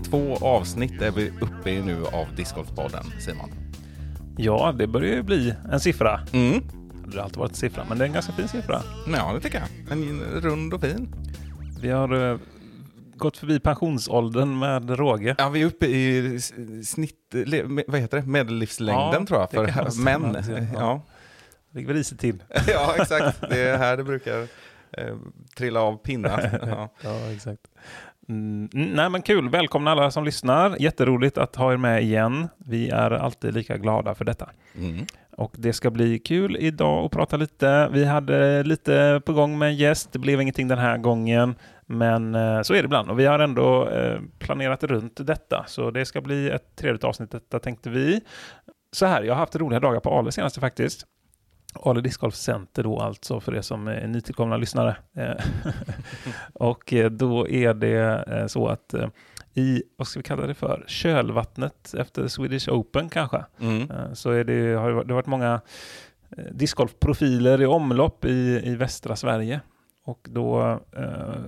82 avsnitt är vi uppe i nu av Discgolfpodden, Simon. Ja, det börjar ju bli en siffra. Mm. Det har alltid varit en siffra, men det är en ganska fin siffra. Ja, det tycker jag. En rund och fin. Vi har eh, gått förbi pensionsåldern med råge. Ja, vi är uppe i snitt, vad heter det, medellivslängden Ja, tror jag, för män. Ja. Ja. Ligger väl risigt till. ja, exakt. Det är här det brukar eh, trilla av pinnar. Ja. Ja, exakt. Mm, nej men kul, välkomna alla som lyssnar. Jätteroligt att ha er med igen. Vi är alltid lika glada för detta. Mm. Och det ska bli kul idag att prata lite. Vi hade lite på gång med en gäst. Det blev ingenting den här gången. Men eh, så är det ibland. Och vi har ändå eh, planerat runt detta. Så det ska bli ett trevligt avsnitt detta tänkte vi. Så här, jag har haft roliga dagar på Ale senaste faktiskt. Ale Discgolf Center då alltså för er som är nytillkomna lyssnare. Eh, och eh, då är det eh, så att i, vad ska vi kalla det för, kölvattnet efter Swedish Open kanske, Mm. Så är det, har det varit- många discgolfprofiler i omlopp i, i västra Sverige. Och då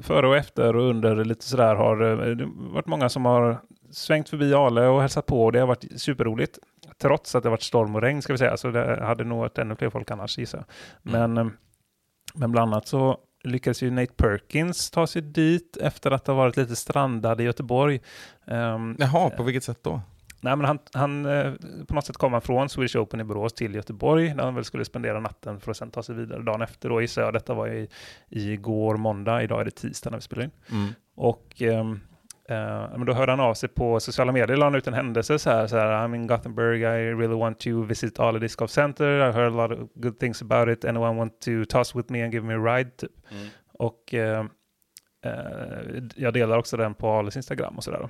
före och efter och under lite sådär har det varit många som har svängt förbi Ale och hälsat på och det har varit superroligt. Trots att det varit storm och regn ska vi säga, så det hade nog varit ännu fler folk annars gissar jag. Men, eh, men bland annat så lyckades ju Nate Perkins ta sig dit efter att ha varit lite strandad i Göteborg. Ehm, Jaha, på vilket sätt då? Nej, men han, han, eh, på något sätt kom han från Swedish Open i Borås till Göteborg, där han väl skulle spendera natten för att sen ta sig vidare dagen efter. Då gissar jag, detta var i, igår måndag, idag är det tisdag när vi spelar in. Mm. Och ehm, eh, men då hörde han av sig på sociala medier, la han ut en händelse så här, så här I'm in Gothenburg, I really want to visit Ale Disc Golf Center, I heard a lot of good things about it, anyone want to toss with me and give me a ride? Typ. Mm. Och eh, eh, jag delar också den på Ales Instagram och sådär.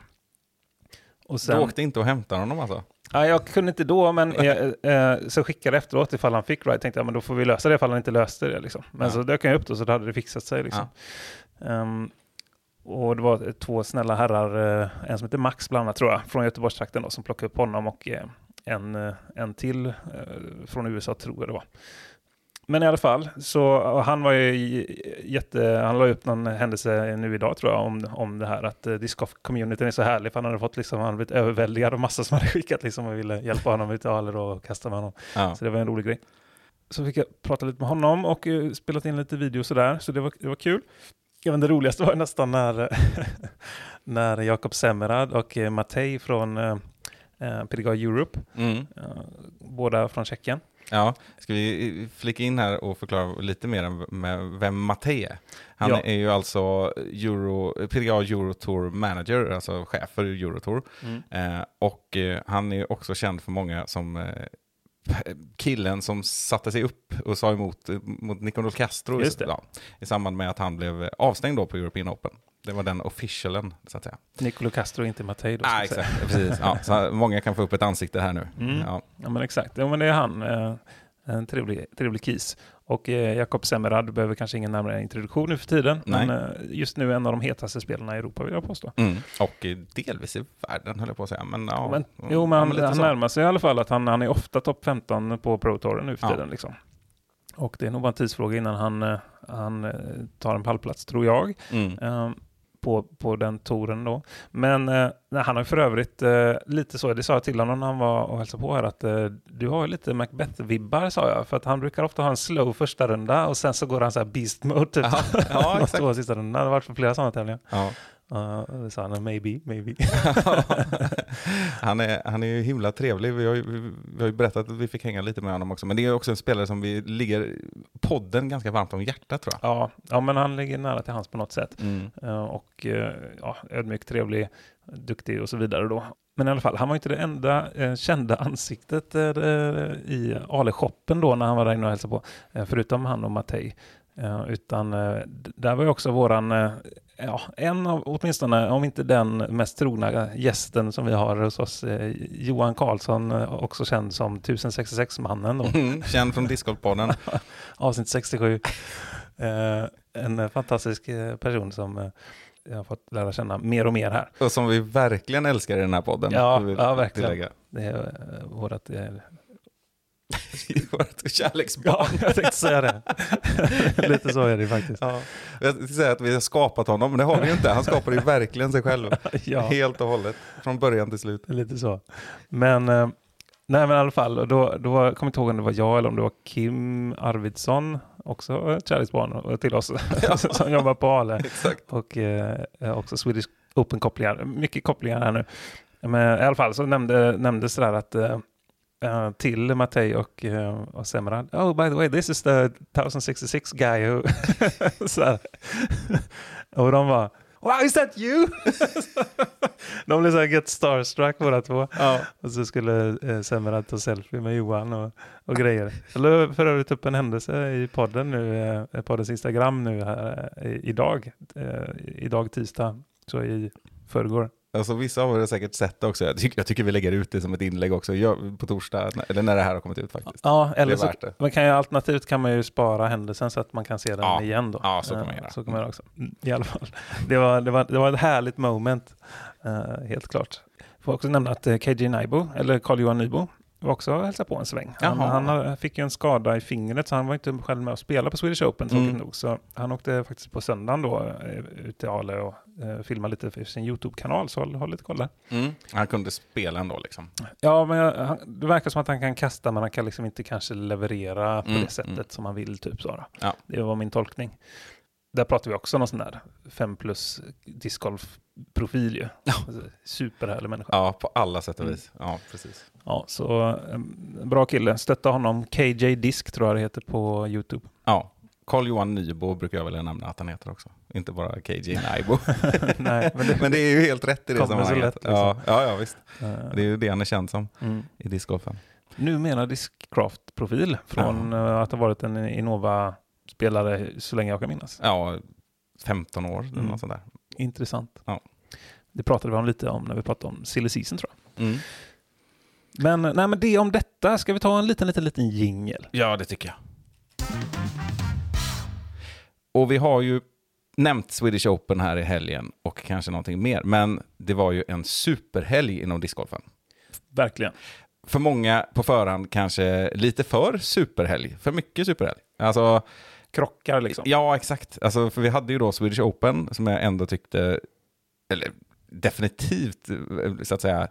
Och Du åkte inte och hämtade honom alltså? Ja, jag kunde inte då, men jag, så skickade jag efteråt ifall han fick ride. Tänkte jag, men då får vi lösa det ifall han inte löste det. Liksom. Men Ja. så dök jag upp då, så då hade det fixat sig. Liksom. Ehm, och det var två snälla herrar, eh, en som heter Max bland annat tror jag, från Göteborgstrakten då, som plockade upp honom och eh, en, eh, en till från USA tror jag det var. Men i alla fall, så han var ju jätte, han la upp någon händelse nu idag tror jag om, om det här att uh, communityn är så härlig för han hade fått liksom, han hade blivit överväldigad av massa som hade skickat liksom och ville hjälpa honom ut i Aler och kasta med honom. Ja. Så det var en rolig grej. Så fick jag prata lite med honom och uh, spelat in lite video sådär, så det var, det var kul. Även det roligaste var nästan när, när Jakob Semmerad och uh, Matej från uh, uh, PDGA Europe, Mm. uh, båda från Tjeckien, Ja, ska vi flika in här och förklara lite mer om med vem Mattei är? Han Ja. är ju alltså Euro, PDA Eurotour Manager, alltså chef för Eurotour. Eh, och eh, han är ju också känd för många som eh, killen som satte sig upp och sa emot mot Nicolò Castro i, ja, i samband med att han blev avstängd då på European Open. Det var den officialen, så att säga. Nicolo Castro, inte då. ska Ah, exakt, precis. Ja, så många kan få upp ett ansikte här nu. Mm. Ja. Ja, men exakt. Ja, men det är han. Eh, en trevlig, trevlig kis. Och eh, Jakob Semmerad behöver kanske ingen närmare introduktion nu för tiden. Nej. Men eh, just nu en av de hetaste spelarna i Europa vill jag påstå. Mm. Och eh, delvis i världen höll jag på att säga. Men, ja, men, jo, men han, han närmar sig i alla fall att han, han är ofta topp 15 på Pro Touren nu för Ja. tiden. Liksom. Och det är nog bara en tidsfråga innan han, eh, han eh, tar en pallplats, tror jag. Mm. eh, på, på den touren då. Men eh, nej, han har ju för övrigt eh, lite så, det sa jag till honom när han var och hälsade på här, att eh, du har ju lite Macbeth-vibbar sa jag, för att han brukar ofta ha en slow första runda och sen så går han så här beast mode typ. Ja, ja, exakt. två sista rundorna. Det har varit för flera sådana tävlingar. Ja. Uh, sa han, maybe, maybe. han, är, han är ju himla trevlig. Vi har, ju, vi, har ju berättat att vi fick hänga lite med honom också. Men det är också en spelare som vi ligger podden ganska varmt om hjärtat tror jag. ja, ja, men han ligger nära till hans på något sätt. Mm. Eh, och eh, ja, ödmjuk, trevlig, duktig och så vidare då. Men i alla fall, han var inte det enda eh, kända ansiktet eh, i Ale-shoppen då när han var där inne och hälsade på, eh, förutom han och Mattei. Eh, utan där var ju också våran, ja, en av, åtminstone, om inte den mest trogna gästen som vi har hos oss, eh, Johan Karlsson, eh, också känd som 1066-mannen då. Mm. Känd från Discgolfpodden. avsnitt 67. Eh, en fantastisk eh, person som eh, jag har fått lära känna mer och mer här. Och som vi verkligen älskar i den här podden. Ja, ja, verkligen. tillägga. Det är eh, eh, Vårt kärleksbarn. Ja, jag tänkte säga det. Lite så är det faktiskt. Ja. Jag tänkte säga att vi har skapat honom, men det har vi ju inte. Han skapade ju verkligen sig själv. Ja. Helt och hållet. Från början till slut. Lite så. Men, eh, nej men i alla fall, då, då jag kommer inte ihåg om det var jag eller om det var Kim Arvidsson, också kärleksbarn till oss, som jobbar på Ale. Exakt. Och eh, också Swedish Open-kopplingar. Mycket kopplingar här nu. Men i alla fall så nämnde, nämndes det där att eh, till Mattei och, eh, och Semrad. Oh, by the way, this is the 1066 guy who... så och de var Wow, is that you? de blev så här get starstruck båda två. Ja. Och så skulle eh, Semrad ta selfie med Johan och, och grejer. Jag la för övrigt upp en händelse i podden nu, eh, poddens Instagram nu här, eh, i- idag. Eh, idag tisdag, så i förrgår. Alltså, vissa av er har säkert sett det också. Jag tycker, jag tycker vi lägger ut det som ett inlägg också. Jag, på torsdag, eller när det här har kommit ut faktiskt. Ja, eller så, man kan ju, alternativt kan man ju spara händelsen så att man kan se den Ja. igen då. Ja, så kan man Eh, göra. Så kan man också. I alla fall. Det var, det var, det var ett härligt moment, eh, helt klart. Får också nämna att eh, KJ Nybo, eller Carl-Johan Nybo, var också och hälsade på en sväng. Han, han fick ju en skada i fingret så han var inte själv med och spela på Swedish Open tråkigt Mm. nog. Så han åkte faktiskt på söndagen då eh, ut till Ale och eh, filmade lite för sin YouTube-kanal. Så håll, håll lite koll där. Mm. Han kunde spela ändå liksom. Ja, men jag, han, det verkar som att han kan kasta men han kan liksom inte kanske leverera på Mm, det sättet mm. som han vill. Typ så. Ja. Det var min tolkning. Där pratar vi också om någon sån där 5 plus discgolf-profil ju. Ja. Alltså, Superhärlig människa. Ja, på alla sätt Mm. och vis. Ja, precis. Ja, så eh, bra kille. Stötta honom. KJ Disk tror jag det heter på YouTube. Ja. Carl-Johan Nybo brukar jag vilja nämna att han heter också. Inte bara KJ Nybo. Nej, men det, Men det är ju helt rätt i det sammanhanget. lätt, liksom. ja, ja, ja, visst. eh, Det är ju det han är känd som mm. i discgolfen. Numera Discraft-profil från eh, att ha varit en Innova-spelare så länge jag kan minnas. Ja, 15 år eller Mm. något sånt där. Intressant. Ja. Det pratade vi om lite om när vi pratade om silly season tror jag. Mm. Men, nej, men det om detta. Ska vi ta en liten, liten, liten jingel? Ja, det tycker jag. Och vi har ju nämnt Swedish Open här i helgen och kanske någonting mer. Men det var ju en superhelg inom discgolfen. Verkligen. För många på förhand kanske lite för superhelg. För mycket superhelg. Alltså, Krockar liksom. ja exakt. Alltså, för vi hade ju då Swedish Open som jag ändå tyckte, eller definitivt eh, så att säga,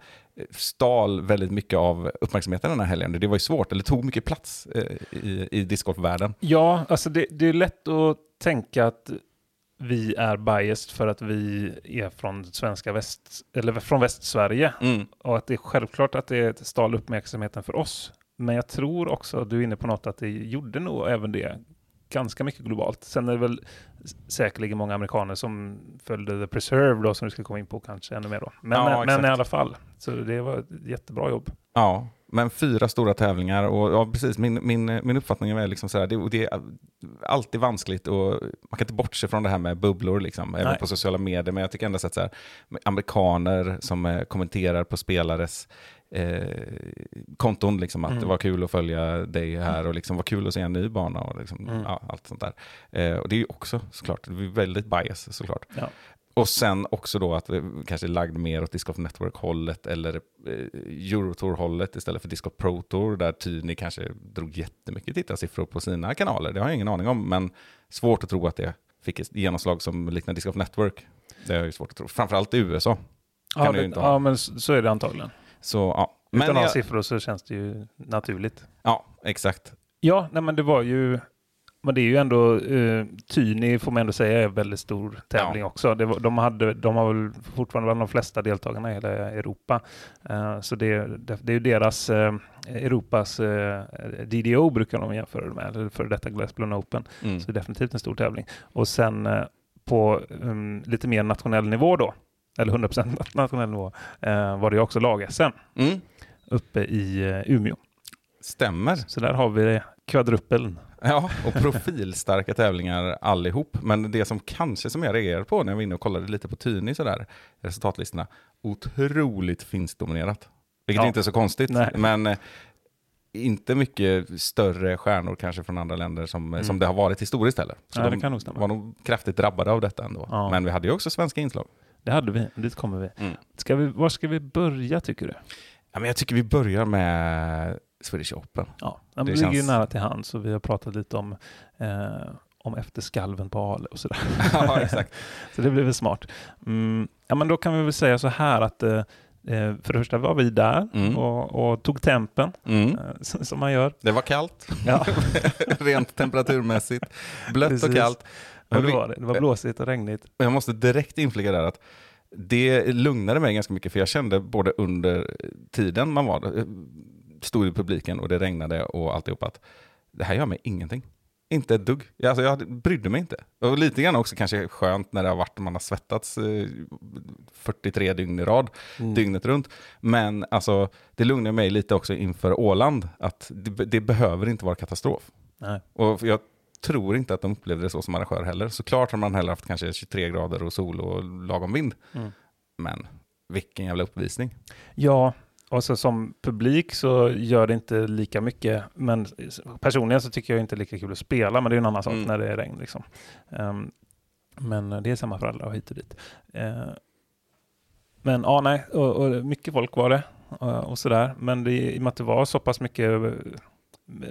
stal väldigt mycket av uppmärksamheten den här helgen. Det var ju svårt, eller tog mycket plats eh, i, i discgolfvärlden. Ja, alltså det, det är lätt att tänka att vi är biased för att vi är från svenska väst, eller från Västsverige. Mm. Och att det är självklart att det stal uppmärksamheten för oss. Men jag tror också, du är inne på något, att det gjorde nog även det ganska mycket globalt. Sen är det väl säkerligen många amerikaner som följde The Preserve då, som vi ska komma in på kanske ännu mer då. Men, Ja, men i alla fall, så det var ett jättebra jobb. Ja, men fyra stora tävlingar och ja, precis, min, min, min uppfattning är liksom sådär, det, det är alltid vanskligt och man kan inte bortse från det här med bubblor liksom, även Nej. på sociala medier, men jag tycker ändå så att så här, amerikaner som eh, kommenterar på spelares eh, konton, liksom, att Mm. det var kul att följa dig här och liksom var kul att se en ny bana och liksom, Mm. ja, allt sånt där. Eh, och det är ju också såklart, det är väldigt bias såklart. Ja. Och sen också då att vi kanske är lagd mer åt Disc Golf Network-hållet eller eh, Eurotour-hållet istället för Disc Golf Pro Tour där Tyni kanske drog jättemycket tittarsiffror på sina kanaler. Det har jag ingen aning om, men svårt att tro att det fick ett genomslag som liknar Disc Golf Network. Det är ju svårt att tro. Framförallt i USA. Ja, det, ja men så så är det antagligen. Så ja. Utan Men att ha jag, siffror så känns det ju naturligt. ja, exakt. Ja, nej, men det var ju... Men det är ju ändå... Uh, Tyni får man ändå säga är en väldigt stor tävling Ja. också. Det var, de, hade, de har väl fortfarande bland de flesta deltagarna i hela Europa. Eh, så det, det, det är ju deras eh, Europas eh, DDO brukar de jämföra det med, eller för detta Glassblown Open. Mm. Så det är definitivt en stor tävling. Och sen eh, på um, lite mer nationell nivå då, eller 100% nationell nivå, eh, var det också lag-SM Mm. uppe i eh, Umeå. Stämmer. Så där har vi kvadruppeln. Ja, och profilstarka tävlingar allihop. Men det som kanske som jag reagerade på när jag var inne och kollade lite på Tyni sådär, resultatlistorna, otroligt finskdominerat. Vilket Ja. inte är så konstigt, Nej. men eh, inte mycket större stjärnor kanske från andra länder som, Mm. som det har varit historiskt heller. Så Ja, de det kan nog stämma. var nog kraftigt drabbade av detta ändå. Ja. Men vi hade ju också svenska inslag. Det hade vi, dit kommer vi. Mm. Ska vi. Var ska vi börja tycker du? Ja, men jag tycker vi börjar med Swedish Open. Ja, det, Det ligger ju känns- nära till hands och vi har pratat lite om, eh, om efterskalven på Ale och sådär. ja, exakt. Så det blir väl smart. Mm, ja, men då kan vi väl säga så här att eh, eh, för det första var vi där Mm. och, och tog tempen, Mm. eh, som man gör. Det var kallt, Ja, rent temperaturmässigt. Blött och Precis. kallt. Vi- det var det. Det var blåsigt och regnigt. Jag måste direkt inflika där att det lugnade mig ganska mycket för jag kände både under tiden man var stod i publiken och det regnade och alltihop att det här gör mig ingenting. Inte ett dugg. Alltså jag brydde mig inte. Och lite grann också kanske skönt när det har varit, man har svettats eh, 43 dygn i rad, Mm. dygnet runt. Men alltså, det lugnar mig lite också inför Åland, att det, det behöver inte vara katastrof. Nej. Och jag tror inte att de upplevde det så som arrangör heller. Såklart har man heller haft kanske 23 grader och sol och lagom vind. Mm. Men vilken jävla uppvisning. Ja, och så som publik så gör det inte lika mycket. Men personligen så tycker jag inte det är lika kul att spela, men det är en annan sak Mm. när det är regn. Liksom. Ehm, men det är samma för alla och hit och dit. Eh, men ja, nej, och, och mycket folk var det och, och sådär. Men det, i och med att det var så pass mycket eh,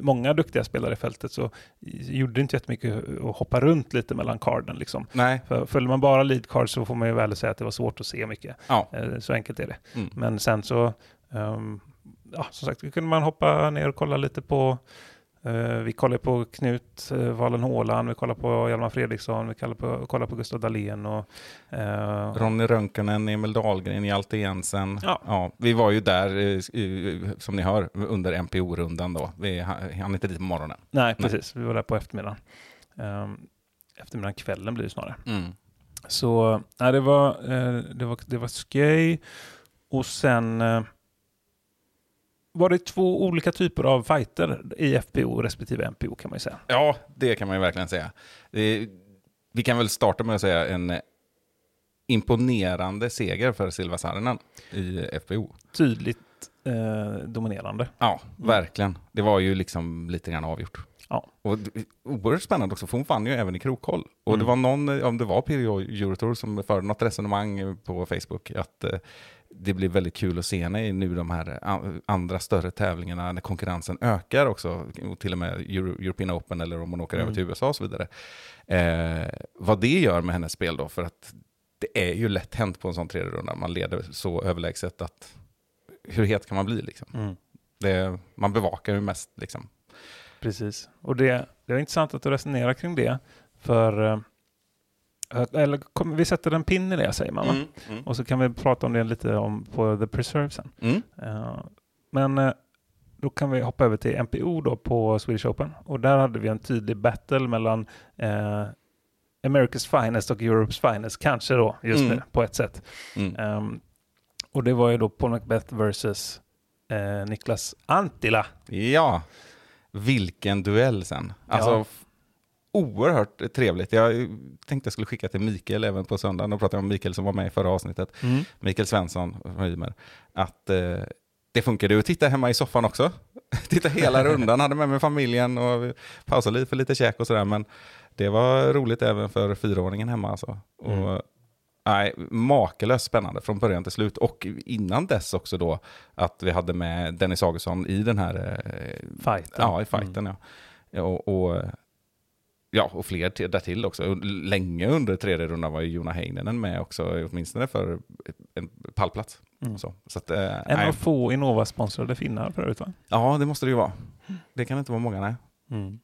många duktiga spelare i fältet så gjorde det inte jättemycket att hoppa runt lite mellan carden. Liksom. Nej, För följer man bara lead card så får man ju väl säga att det var svårt att se mycket. ja. Eh, Så enkelt är det. Mm. Men sen så, ehm, ja, som sagt, kunde man hoppa ner och kolla lite på vi kollar på Knut uh, Valen Håland, vi kollar på Hjalmar Fredriksson, vi kollar på, kollar på Gustav Dahlén och eh, Ronny Rönkanen, Emil Dahlgren, Hjalte Jensen. Ja. vi var ju där, eh, som ni hör, under MPO-rundan då. Vi hann inte dit på morgonen. Nej, Nej. precis. Vi var där på eftermiddagen. Um, eftermiddagen, kvällen blir det snarare. Mm. Så nej, det, var, eh, det, var, det var skoj. Och sen eh, var det två olika typer av fighter i FPO respektive MPO kan man ju säga. Ja, det kan man ju verkligen säga. Det, vi kan väl starta med att säga en imponerande seger för Silva Saarinen i FPO. Tydligt eh, dominerande. Ja, verkligen. Det var ju liksom lite grann avgjort. Ja. Och det- oerhört spännande också, för hon vann ju även i krokkoll. Och det Mm. var någon, om det var PRO Eurotour som förde något resonemang på Facebook, att eh, det blir väldigt kul att se henne i nu de här andra större tävlingarna när konkurrensen ökar också, och till och med Euro, European Open eller om hon åker Mm. över till USA och så vidare. Eh, vad det gör med hennes spel då, för att det är ju lätt hänt på en sån tredje runda, man leder så överlägset att hur het kan man bli liksom? Mm. Det, man bevakar ju mest liksom. Precis. Och det, det är intressant att du resonerar kring det. För eh, eller, kom, vi sätter en pin i det säger man? Mm, mm. Och så kan vi prata om det lite om på The Preserve sen. Mm. Eh, men eh, då kan vi hoppa över till MPO då på Swedish Open. Och där hade vi en tydlig battle mellan eh, America's Finest och Europe's Finest, kanske då just Mm. nu på ett sätt. Mm. Ehm, och det var ju då Paul Macbeth versus Niklas Antila. Ja, vilken duell sen. Alltså, Ja. Oerhört trevligt. Jag tänkte jag skulle skicka till Mikael även på söndagen. Då pratade om Mikael som var med i förra avsnittet. Mikael Svensson från Ymer. Att eh, det funkade att titta hemma i soffan också. titta hela rundan, hade med mig familjen och pausade lite för lite käk och sådär. Men det var roligt även för fyraåringen hemma alltså. Mm. Och, nej, makalöst spännande från början till slut. Och innan dess också då att vi hade med Dennis Augustsson i den här eh, Fighten. Ja, i fighten ja. ja. Och, och, ja, och fler till, därtill också. Länge under tredje rundan var ju Jona Heininen med också, åtminstone för en pallplats. Mm. Så, så att, eh, En nej. av få Innova-sponsrade finnar förut va? Ja, det måste det ju vara. Det kan inte vara många, nej.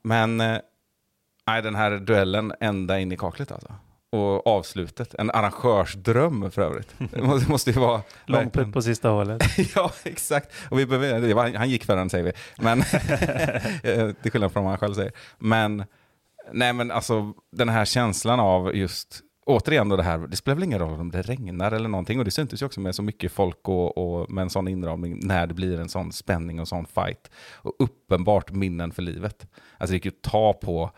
Men eh, nej, den här duellen ända in i kaklet alltså. Och avslutet, en arrangörsdröm för övrigt. Det måste, ju vara... Långputt på sista hålet. ja, exakt. Och vi behöver, var, han gick för den säger vi. Men, eh, till skillnad från vad han själv säger. Men, nej men alltså den här känslan av just, återigen då det här, det spelar väl ingen roll om det regnar eller någonting. Och det syntes ju också med så mycket folk och, och med en sån inramning när det blir en sån spänning och sån fight. Och uppenbart minnen för livet. Alltså det gick ju att ta på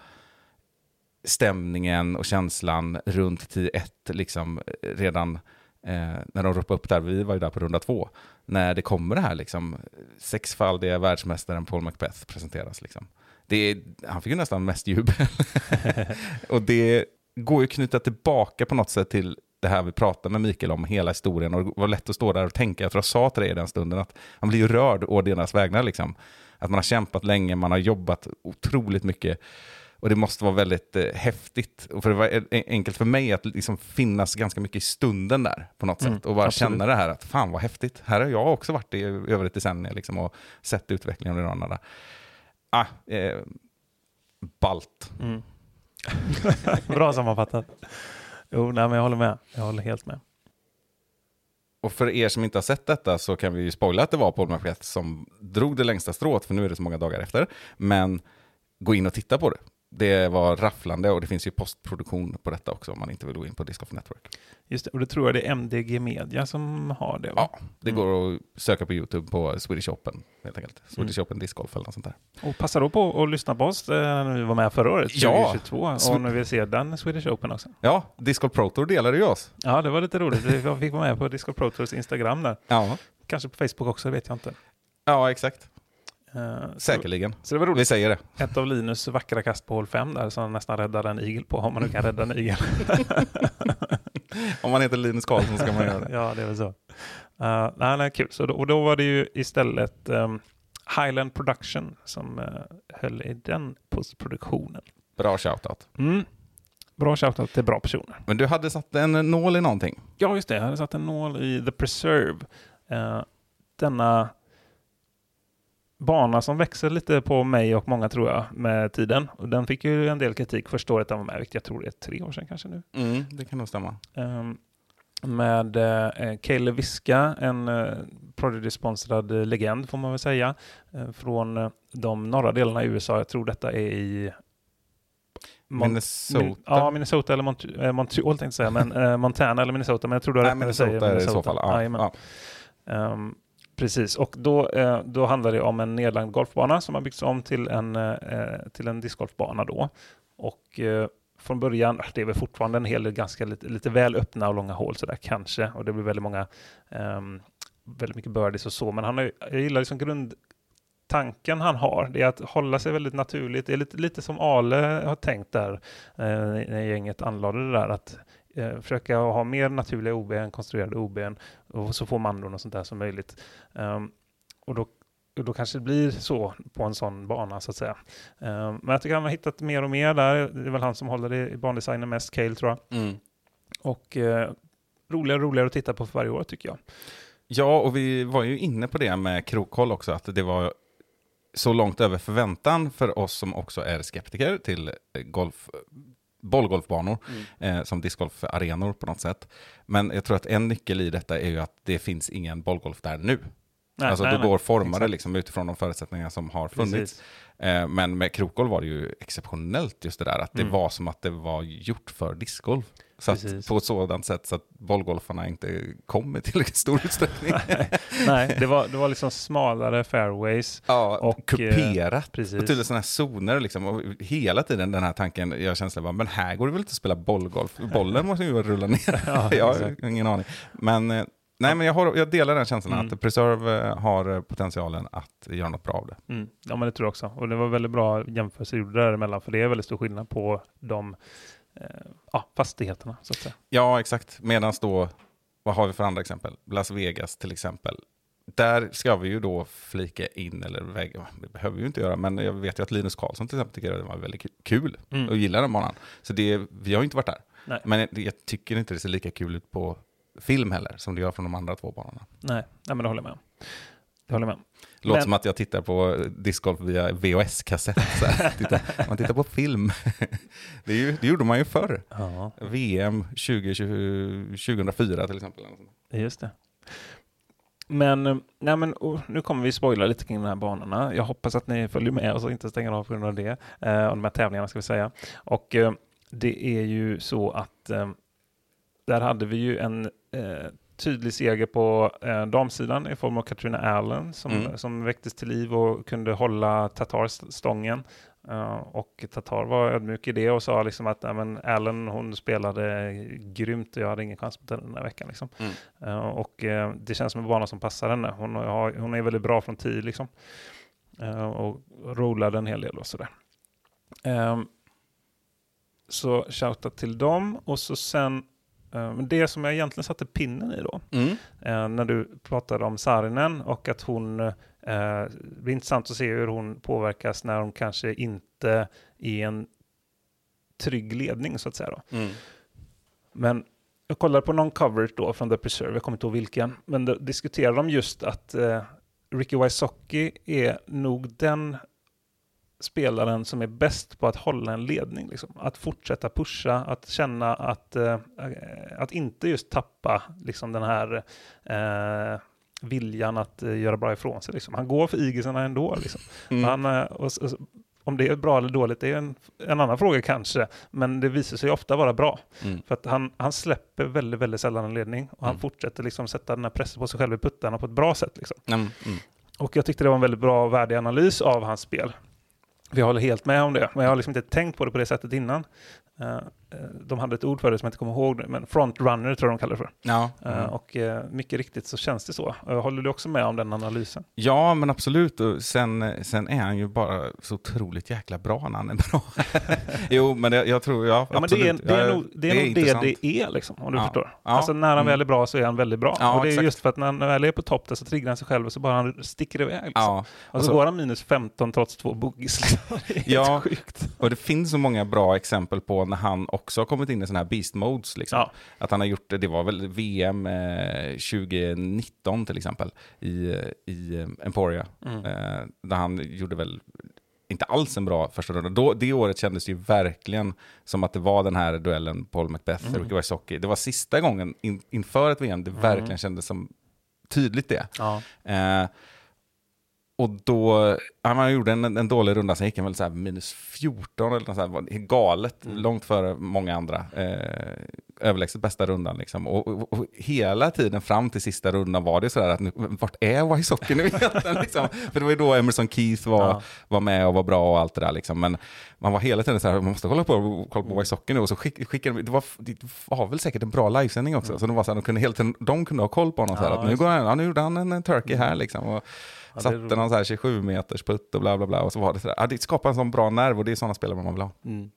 stämningen och känslan runt 10-1 liksom redan eh, när de ropade upp där, vi var ju där på runda två, när det kommer det här liksom, sexfaldiga världsmästaren Paul Macbeth presenteras. Liksom. Det han fick ju nästan mest jubel. och det går ju att knyta tillbaka på något sätt till det här vi pratade med Mikael om, hela historien. Och det var lätt att stå där och tänka, jag tror jag sa till dig i den stunden, att man blir ju rörd å deras vägnar. Liksom. Att man har kämpat länge, man har jobbat otroligt mycket. Och det måste vara väldigt eh, häftigt. Och för det var enkelt för mig att liksom finnas ganska mycket i stunden där på något Mm, sätt. Och bara absolut. känna det här att fan vad häftigt. Här har jag också varit i över ett decennium liksom, och sett utvecklingen under de andra. Ah, eh, balt. Mm. Bra sammanfattat. Jo, nej, men jag håller med. Jag håller helt med. Och för er som inte har sett detta så kan vi ju spoila att det var Paul Marquette som drog det längsta strået, för nu är det så många dagar efter. Men gå in och titta på det. Det var rafflande och det finns ju postproduktion på detta också om man inte vill gå in på Disc Golf Network. Just det, och det tror jag det är MDG Media som har det. Va? Ja, det går att söka på YouTube på Swedish Open, helt enkelt. Swedish Open Disc Golf eller något sånt där. Och passa då på att lyssna på oss eh, när vi var med förra året, Ja. 2022, Swe- och när vi ser den Swedish Open också. Ja, Disc Golf Pro Tour delade ju oss. Ja, det var lite roligt. Vi fick vara med på Disco Pro Tours Instagram där. Ja, Kanske på Facebook också, det vet jag inte. ja exakt. Så- Säkerligen. Så det var Vi roligt. säger det. Ett av Linus vackra kast på hål 5 där som nästan räddade en igel på, om man nu kan rädda en igel. Om man heter Linus Karlsson ska man göra det. ja, det är väl så. Uh, nej, nej, kul. Så då, och då var det ju istället ehm, Highland Production som uh, höll i den postproduktionen. Bra shoutout. Mm. Bra shoutout till bra personer. Men du hade satt en nål i någonting. Ja, just det. Jag hade satt en nål i The Preserve. Eh, denna bana som växer lite på mig och många tror jag med tiden. Och den fick ju en del kritik första året den var med, vilket jag tror det är tre år sedan kanske nu. Mm, det kan nog stämma. Ehm, med eh, Kaeli Viska, en eh, Prodigy-sponsrad eh, legend får man väl säga, eh, från eh, de norra delarna i USA. Jag tror detta är i Mon- Minnesota. Min, ja, Minnesota eller Mont- eh, Montreal tänkte jag säga, men eh, Montana eller Minnesota, men jag tror du har rätt när du säger Minnesota i så fall. Ja, ja. Ehm, precis, och då, eh, då handlar det om en nedlagd golfbana som har byggts om till en, eh, till en discgolfbana då. Och eh, från början, det är väl fortfarande en hel del ganska lite, lite väl öppna och långa hål sådär kanske, och det blir väldigt många, ehm, väldigt mycket birdies och så, men han har, jag gillar liksom grundtanken han har, det är att hålla sig väldigt naturligt. Det är lite, lite som Ale har tänkt där, eh, när gänget anlade det där, att eh, försöka ha mer naturliga OB än konstruerade OB och så får mandon och sånt där som möjligt. Ehm, och då, och då kanske det blir så på en sån bana så att säga. Ehm, men jag tycker han har hittat mer och mer där. Det är väl han som håller i bandesignen mest, Cale tror jag. Mm. Och eh, roligare och roligare att titta på för varje år tycker jag. Ja, och vi var ju inne på det med krokhåll också, att det var så långt över förväntan för oss som också är skeptiker till eh, golf, bollgolfbanor eh, som discgolfarenor på något sätt. Men jag tror att en nyckel i detta är ju att det finns ingen bollgolf där nu. Nej, alltså nej, nej. går formade liksom utifrån de förutsättningar som har funnits. Eh, men med krokgolf var det ju exceptionellt just det där, att det Mm. var som att det var gjort för discgolf. Så att, på ett sådant sätt så att bollgolfarna inte kom i tillräckligt stor utsträckning. Nej, det var, det var liksom smalare fairways. Ja, Och, och kuperat. precis. Och tydligen sådana här zoner liksom. Och hela tiden den här tanken, jag känslan var, men här går det väl inte att spela bollgolf? Bollen måste ju rulla ner. Ja, jag har ingen aning. Men, eh, nej, men jag, har, jag delar den känslan Mm. att Preserve eh, har eh, potentialen att göra något bra av det. Mm. Ja, men det tror jag också. Och det var väldigt bra jämförelse du gjorde däremellan, för det är väldigt stor skillnad på de eh, ja, fastigheterna, så att säga. Ja, exakt. Medan då, vad har vi för andra exempel? Las Vegas till exempel. Där ska vi ju då flika in, eller väga, det behöver vi ju inte göra, men jag vet ju att Linus Karlsson till exempel tycker att det var väldigt ku- kul Mm. och gillar den banan. Så det, vi har ju inte varit där. Nej. Men jag, jag tycker inte det ser lika kul ut på film heller, som det gör från de andra två banorna. Nej, nej men det håller jag med om. Det håller jag med om. Låter Men- som att jag tittar på discgolf via VHS-kassett. Man tittar på film. Det, ju, det gjorde man ju förr. Ja, VM 2020, 2004 till exempel. just det. Men, eh, nej men oh, nu kommer vi spoila lite kring de här banorna. Jag hoppas att ni följer med och inte stänger av på grund av det. Eh, och de här tävlingarna ska vi säga. Och eh, det är ju så att eh, där hade vi ju en eh, tydlig seger på eh, damsidan i form av Katrina Allen som, Mm. som väcktes till liv och kunde hålla Tatar st- stången. Eh, och Tatar var ödmjuk i det och sa liksom att men Allen hon spelade grymt och jag hade ingen chans mot henne den här veckan. Liksom. Mm. Eh, och eh, det känns som en bana som passar henne. Hon, har, hon är väldigt bra från tid liksom. Och rollade en hel del och sådär. Um, så shoutout till dem och så sen Men det som jag egentligen satte pinnen i då, Mm. eh, när du pratade om Saarinen och att hon, eh, det blir intressant att se hur hon påverkas när hon kanske inte är en trygg ledning så att säga. Då. Mm. Men jag kollade på någon coverage då från The Preserve, jag kommer inte ihåg vilken, men då diskuterade de just att eh, Ricky Wysocki är nog den spelaren som är bäst på att hålla en ledning. Liksom. Att fortsätta pusha, att känna att, eh, att inte just tappa liksom, den här eh, viljan att eh, göra bra ifrån sig. Liksom. Han går för igelserna ändå. Liksom. Mm. Han, eh, och, och, om det är bra eller dåligt, det är en, en annan fråga kanske, men det visar sig ofta vara bra. Mm. För att han, han släpper väldigt, väldigt sällan en ledning och han Mm. fortsätter liksom sätta den här pressen på sig själv i puttarna på ett bra sätt. Liksom. Mm. Mm. Och jag tyckte det var en väldigt bra och värdig analys av hans spel. För Jag håller helt med om det, men jag har liksom inte tänkt på det på det sättet innan. Eh, Eh, de hade ett ord för det som jag inte kommer ihåg, men frontrunner tror jag de kallar det för. Ja. Eh, Mm. och eh, mycket riktigt så känns det så. Håller du också med om den analysen? ja, men absolut. Och sen, sen är han ju bara så otroligt jäkla bra när han är bra. jo, men det, jag tror, ja, Ja, men det är, absolut. det är nog det, är nog det, det är, liksom, om du Ja. förstår. Ja. Alltså när han Mm. väl är bra så är han väldigt bra. Och det är exakt. just för att när han väl är på topp där så triggar han sig själv och så bara han sticker iväg. Liksom. Ja, och så alltså- går han minus 15 trots två boogies. liksom. Det är helt Ja. sjukt. och det finns så många bra exempel på när han också har kommit in i sådana här beast modes. Liksom. Ja. Att han har gjort det, var väl VM eh, 2019 till exempel i, i eh, Emporia. Mm. Eh, där han gjorde väl inte alls en bra första runda. Då, det året kändes ju verkligen som att det var den här duellen Paul Macbeth Mm. Ricky Wysocki. Det var sista gången in, inför ett VM det verkligen kändes som tydligt det. Ja. Eh, och då, han gjorde en, en dålig runda, sen gick han väl så minus 14 eller något sånt, galet, Mm. långt före många andra. Eh, överlägset bästa rundan liksom. Och, och, och hela tiden fram till sista rundan var det så där att nu, vart är Wysocki nu egentligen? Liksom? För det var ju då Emerson Keith var, Ja. var med och var bra och allt det där liksom. Men man var hela tiden så här, man måste kolla på, kolla på Wysocki nu. Och så skick, skickade det var, det var väl säkert en bra livesändning också. Så de var så här, de kunde, hela tiden, de kunde ha koll på honom. så här, Mm. Ja, att nu, går han, ja, nu gjorde han en, turkey här liksom. Och, Ja, satte någon så här 27 meters putt och bla bla bla. Och så var det så där. Ja, det skapar en sån bra nerv och det är sådana spelare man vill ha. Mm.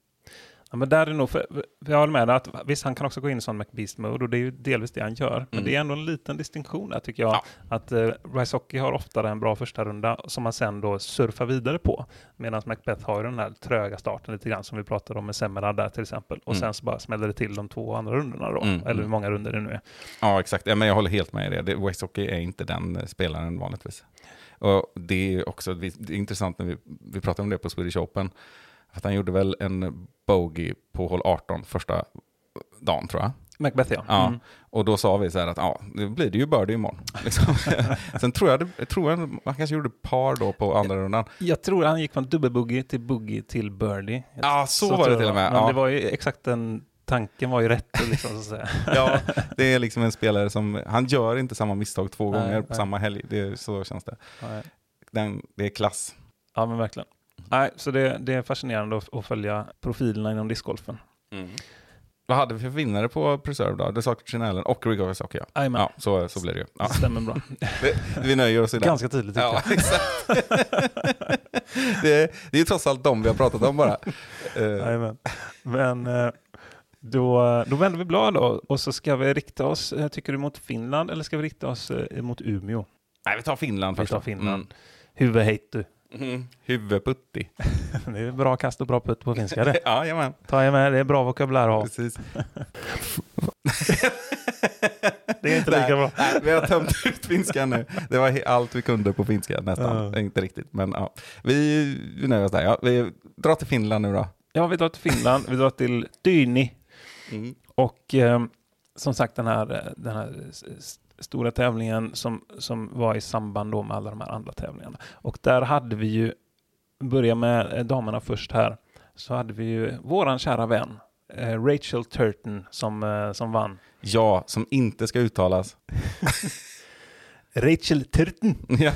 Ja, men där är nog, för, jag håller med dig, att visst han kan också gå in i sån McBeast mode och det är ju delvis det han gör. Men Mm. det är ändå en liten distinktion där tycker jag. Ja. Att uh, Rysocki har oftare en bra första runda som man sen då surfar vidare på. Medan Macbeth har ju den här tröga starten lite grann som vi pratade om med Semmerad där till exempel. Och Mm. sen så bara smäller det till de två andra rundorna då. Mm, Eller hur mm. många runder det nu är. Ja, exakt. Ja, men jag håller helt med i det. det Wysocki är inte den eh, spelaren vanligtvis. Och det är också det är intressant när vi, vi pratade om det på Swedish Open. Att han gjorde väl en bogey på hål 18 första dagen tror jag. Macbeth ja. Ja. Mm. Och då sa vi så här att ja, det blir det ju birdie imorgon. Liksom. Sen tror jag, det, jag tror jag man kanske gjorde par då på andra rundan. Jag tror han gick från dubbelboogie till boogie till birdie. Ja, så, var tror det till och med. Men Ja. det var ju exakt den tanken var ju rätt liksom så att säga. Ja, det är liksom en spelare som, han gör inte samma misstag två Nej, gånger på nej. samma helg. Det, är- så känns det. Den, det är klass. Ja, men verkligen. Nej, så det, det är fascinerande att, att följa profilerna inom discgolfen. Vad hade vi för vinnare på Preserve då? Sa Chinellen och Rigo Wysocki ja. Jajamän. Ja, så, så blir det ju. Ja. Det stämmer bra. Vi, vi nöjer oss i det. Ganska tydligt tycker Ja, exakt. det, är, det är ju trots allt dem vi har pratat om bara. Jag. Jajamän. Men eh, då, då vänder vi blad då och så ska vi rikta oss, eh, tycker du, mot Finland eller ska vi rikta oss eh, mot Umeå? nej, vi tar Finland Vi först. tar då. Finland. Mm. Mm. Huvudputti. Det är bra kast och bra putt på finska det. Ja, jajamän. Ta jag med, det är bra vokabulär att ha. Precis. Det är inte lika bra. Nej, vi har tömt ut finskan nu. Det var allt vi kunde på finska nästan. Ja. Inte riktigt, men ja. Vi, vi nöjer oss där. Ja. Vi drar till Finland nu då. Ja, vi drar till Finland, vi drar till Dyni. Mm. Och eh, som sagt den här, eh, den här stora tävlingen som, som var i samband då med alla de här andra tävlingarna. Och där hade vi ju, börja med eh, damerna först här, så hade vi ju våran kära vän eh, Rachel Turton som, som vann. Ja, som inte ska uttalas. Rachel Turton. Ja,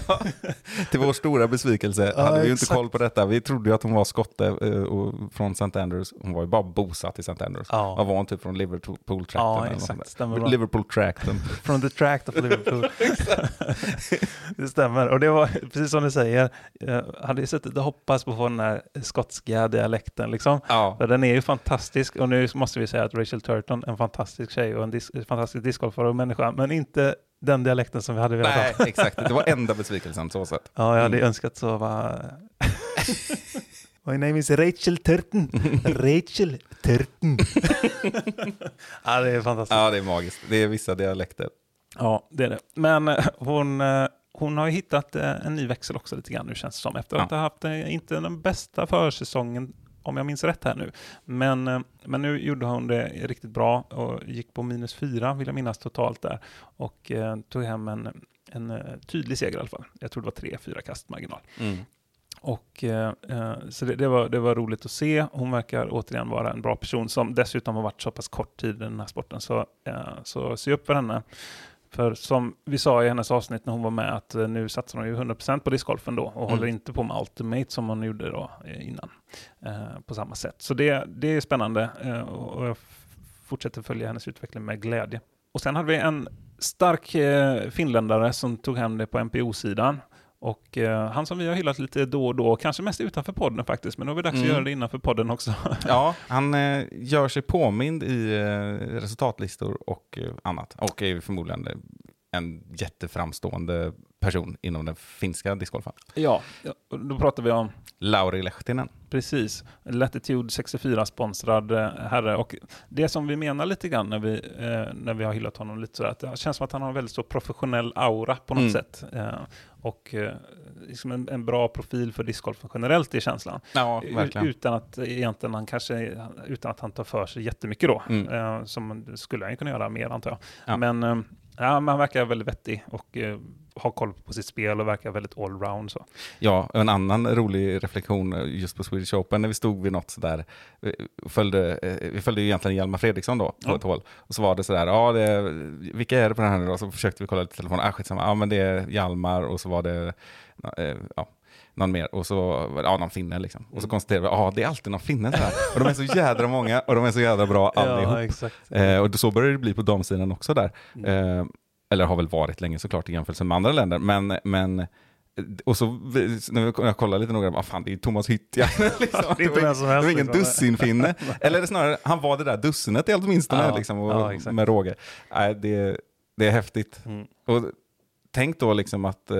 till vår stora besvikelse Ja, hade vi ju inte koll på detta. Vi trodde ju att hon var skotte eh, och från St. Andrews. Hon var ju bara bosatt i St. Andrews. Ja. Var hon typ från Liverpool-trakten? Ja, exakt. Liverpool-trakten. From the tract of Liverpool. det stämmer. Och det var precis som du säger, jag hade ju suttit och hoppats på att få den här skotska dialekten liksom. Ja. Den är ju fantastisk och nu måste vi säga att Rachel Turton är en fantastisk tjej och en dis- fantastisk discgolfare och människa, men inte den dialekten som vi hade velat Nej, ha. exakt. Det var enda besvikelsen så sett. Ja, jag hade Mm. önskat så vara... My name is Rachel Turton. Rachel Turton. ja, det är fantastiskt. Ja, det är magiskt. Det är vissa dialekter. Ja, det är det. Men eh, hon, eh, hon har ju hittat eh, en ny växel också lite grann nu känns det som. Efter att Ja. ha haft inte den bästa försäsongen, om jag minns rätt här nu. Men, eh, men nu gjorde hon det riktigt bra och gick på minus fyra, vill jag minnas totalt där. Och eh, tog hem en, en eh, tydlig seger i alla fall. Jag tror det var tre, fyra kast marginal. Mm. Och, eh, eh, så det, det, var, det var roligt att se. Hon verkar återigen vara en bra person som dessutom har varit så pass kort tid i den här sporten. Så, eh, så se upp för henne. För som vi sa i hennes avsnitt när hon var med att eh, nu satsar hon ju 100% på discgolfen då och Mm. håller inte på med Ultimate som hon gjorde då eh, innan eh, på samma sätt. Så det, det är spännande eh, och jag fortsätter följa hennes utveckling med glädje. Och sen hade vi en stark eh, finländare som tog hem det på MPO-sidan. Och eh, han som vi har hyllat lite då och då, kanske mest utanför podden faktiskt, men nu är det dags Mm. att göra det innanför podden också. Ja, han eh, gör sig påmind i eh, resultatlistor och eh, annat. Och är förmodligen en jätteframstående person inom den finska discgolfen. ja, då pratar vi om Lauri Lehtinen. Precis. Latitude 64-sponsrad eh, herre. Och det som vi menar lite grann när vi, eh, när vi har hyllat honom lite sådär, att det känns som att han har en väldigt så professionell aura på något Mm. sätt. Eh, och eh, liksom en, en bra profil för discgolfen generellt i känslan. Ja, U- verkligen. Utan att egentligen han kanske, utan att han tar för sig jättemycket då. Mm. Eh, som skulle han ju kunna göra mer antar jag. Ja. Men, eh, ja, men han verkar väldigt vettig och eh, har koll på sitt spel och verkar väldigt allround så. Ja, en annan rolig reflektion eh, just på Swedish Open när vi stod vid något sådär, eh, följde, eh, vi följde ju egentligen Hjalmar Fredriksson då på Ja. ett håll. Och så var det sådär, ja det, vilka är det på den här nu då? Så försökte vi kolla lite i telefonen, ah skitsamma, ja men det är Hjalmar och så var det, eh, ja, någon mer och så, var ja någon finne liksom. Och så konstaterade vi, ja det är alltid någon finne sådär. Och de är så jädra många och de är så jädra bra allihop. exakt. Eh, och så börjar det bli på damsidan också där. Mm. Eh, eller har väl varit länge såklart i jämförelse med andra länder. Men, men och så när jag kollar lite noga, vad fan det är ju Thomas Hyttja. liksom. Det är inte vem som helst, Det var ingen liksom. dussinfinne. Eller det snarare, han var det där dussinet åtminstone, Ja, liksom, och, ja, exakt. med råge. Nej, det, det är häftigt. Mm. Och tänk då liksom att, eh,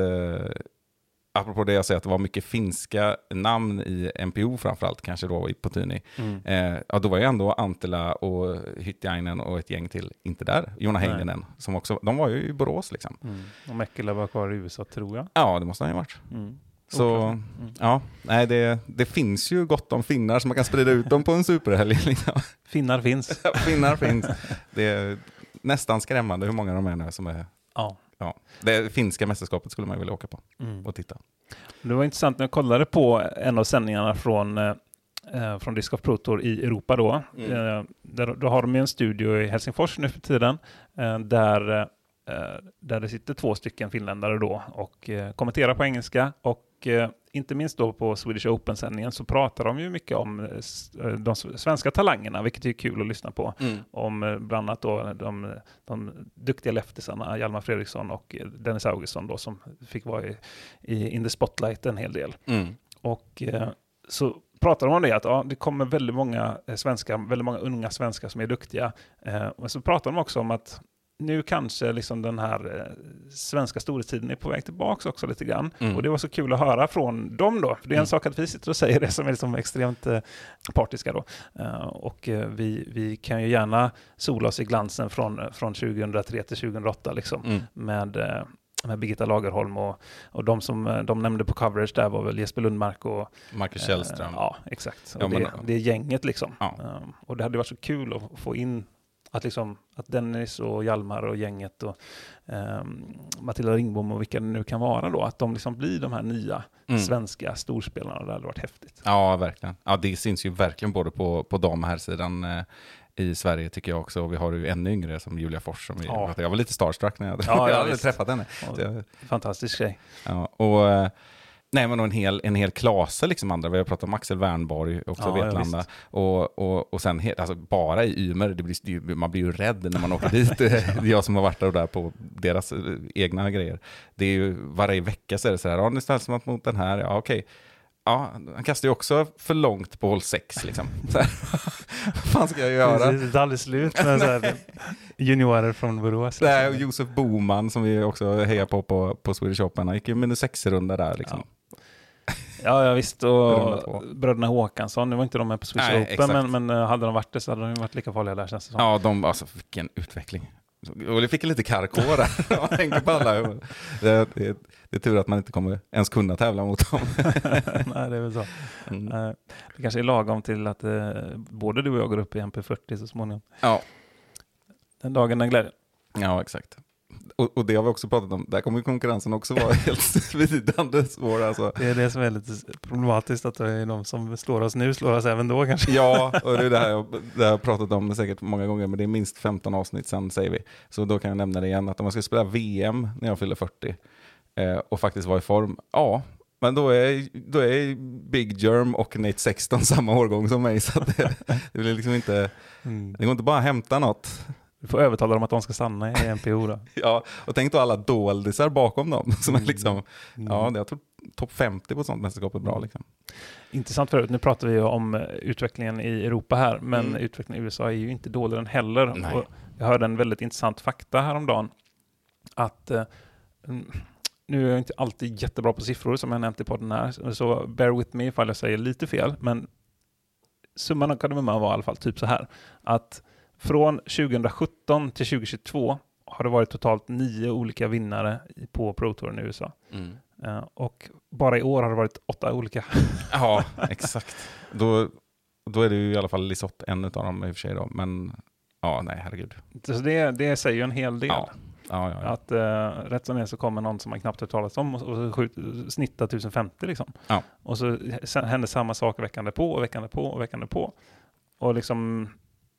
apropå det jag säger, att det var mycket finska namn i MPO framförallt, kanske då i Potuni. Mm. Eh, ja, då var ju ändå Antela och Hyttjainen och ett gäng till inte där. Jona. Heinonen, som också, de var ju i Borås liksom. Mm. Och Mäkelä var kvar i USA tror jag. Ja, det måste han ju ha varit. Mm. Så. Mm. ja, nej, det, det finns ju gott om finnar så man kan sprida ut dem på en superhelg. Liksom. Finnar finns. finnar finns. Det är nästan skrämmande hur många de är nu som är, ja. Ja. Det finska mästerskapet skulle man vilja åka på Mm. och titta. Det var intressant när jag kollade på en av sändningarna från, eh, eh, från Disc of Pro Tour i Europa då. Mm. Eh, där, då har de ju en studio i Helsingfors nu för tiden eh, där, eh, där det sitter två stycken finländare då och eh, kommenterar på engelska och eh, inte minst då på Swedish Open-sändningen så pratar de ju mycket om eh, eh, de svenska talangerna, vilket är kul att lyssna på. om eh, bland annat då de, de duktiga leftisarna Hjalmar Fredriksson och Dennis Augustsson då som fick vara i, i in the spotlight en hel del. Mm. Och eh, så pratar de om det att ja, det kommer väldigt många svenskar, väldigt många unga svenskar som är duktiga. Eh, men så pratar de också om att nu kanske liksom den här eh, svenska storhetstiden är på väg tillbaka också lite grann. Mm. Och det var så kul att höra från dem då. För det är en Mm. sak att vi sitter och säger det som är liksom extremt eh, partiska då. Eh, och eh, vi, vi kan ju gärna sola oss i glansen från, från 2003 till 2008 liksom Mm. med, eh, med Birgitta Lagerholm och, och de som eh, de nämnde på coverage där var väl Jesper Lundmark och Marcus eh, Källström. Ja, exakt. Ja, men- det, det är gänget liksom. Ja. Eh, och det hade varit så kul att få in att, liksom, att Dennis och Hjalmar och gänget och ehm, Matilda Ringbom och vilka det nu kan vara då, att de liksom blir de här nya Mm. svenska storspelarna. Det hade varit häftigt. Ja, verkligen. Ja, det syns ju verkligen både på, på dam och herrsidan. Eh, i Sverige tycker jag också. Och vi har ju ännu yngre som Julia Fors. Som Ja. jag var lite starstruck när jag, Ja, jag ja, hade träffat henne. Ja, Fantastisk tjej. ja, och, eh, nej, men och en hel, en hel klase liksom andra. Vi har pratat om Axel Wernborg, också Ja, ja, Vetlanda. visst. och, och, och sen alltså, bara i Ymer, det blir, man blir ju rädd när man åker dit. Det är jag som har varit där och där på deras eh, egna grejer. Det är ju varje vecka så är det så här, ja nu ställs man mot den här, ja okej. Ja, han kastar ju också för långt på hål 6 liksom. Vad fan ska jag göra? Det är aldrig slut med så här juniorer från Borås. Nej, och Josef Boman som vi också hejar på på, på Swedish Open, han gick ju minus 6-runda där liksom. Ja, ja visst. Runda två. Och bröderna Håkansson, nu var inte de med på Swiss Nej, Open, men, men eh, hade de varit det så hade de varit lika farliga där känns det som. Ja, de, alltså vilken utveckling. Och det fick lite karkå där, man tänker på alla. Det, det, det är tur att man inte kommer ens kunna tävla mot dem. Nej, det är väl så. Mm. Eh, Det kanske är lagom till att eh, både du och jag går upp i MP40 så småningom. Ja, Den dagen, den glädjen. ja, exakt. Och, och det har vi också pratat om, där kommer konkurrensen också vara helt svidande svår. Alltså. Det är det som är lite problematiskt, att det är de som slår oss nu slår oss även då kanske. Ja, och det är det här jag, det har jag pratat om säkert många gånger, men det är minst 15 avsnitt sen säger vi. Så då kan jag nämna det igen, att om man ska spela VM när jag fyller 40 eh, och faktiskt vara i form, ja, men då är, då är Big Germ och Nate Sexton samma årgång som mig, så det, det blir liksom inte, Mm. det går inte bara att hämta något. Du får övertala dem att de ska stanna i NPO då. Ja, och tänk då alla doldisar bakom dem, som är liksom, Mm. ja, det- jag tror topp 50 på ett sånt mästerskap är bra liksom. Intressant förut, nu pratar vi om eh, utvecklingen i Europa här, men Mm. utvecklingen i USA är ju inte dålig den heller. Jag hörde en väldigt intressant fakta häromdagen, att eh, mm, nu är jag inte alltid jättebra på siffror som jag nämnt i podden här, så bear with me ifall jag säger lite fel, men summan av kardemumman var i alla fall typ så här, att från 2017 till 2022 har det varit totalt nio olika vinnare på Pro Touren i USA. Eh, och bara i år har det varit åtta olika. Ja, exakt. Då, då är det ju i alla fall Lisotte, en av dem i och för sig då, men ja, nej, herregud. Så det, det säger ju en hel del. Ja, ja, ja. Att eh, rätt som är så kommer någon som man knappt hört talas om och, och skjut, snittar 1050 liksom. Ja. Och så händer samma sak veckan på och veckan på och veckan på. Och liksom,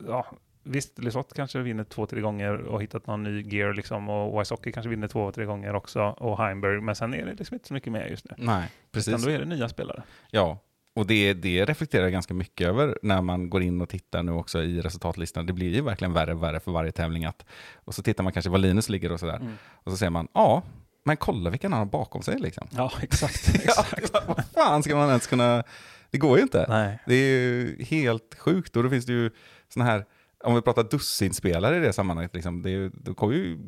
ja, visst, Lisotte kanske vinner två, tre gånger och hittat någon ny gear liksom och Wysocki kanske vinner två, tre gånger också och Heimberg, men sen är det liksom inte så mycket mer just nu. Nej, Utan precis. då är det nya spelare. Ja, och det, det reflekterar ganska mycket över när man går in och tittar nu också i resultatlistan. Det blir ju verkligen värre och värre för varje tävling. Att, och så tittar man kanske var Linus ligger och sådär. Mm. Och så ser man, ja, men kolla vilken han har bakom sig liksom. Ja, exakt. Ja, exakt. vad fan ska man ens kunna... Det går ju inte. Nej. Det är ju helt sjukt. Och då finns det ju såna här, om vi pratar dussinspelare i det sammanhanget, liksom, det är ju, då kommer ju,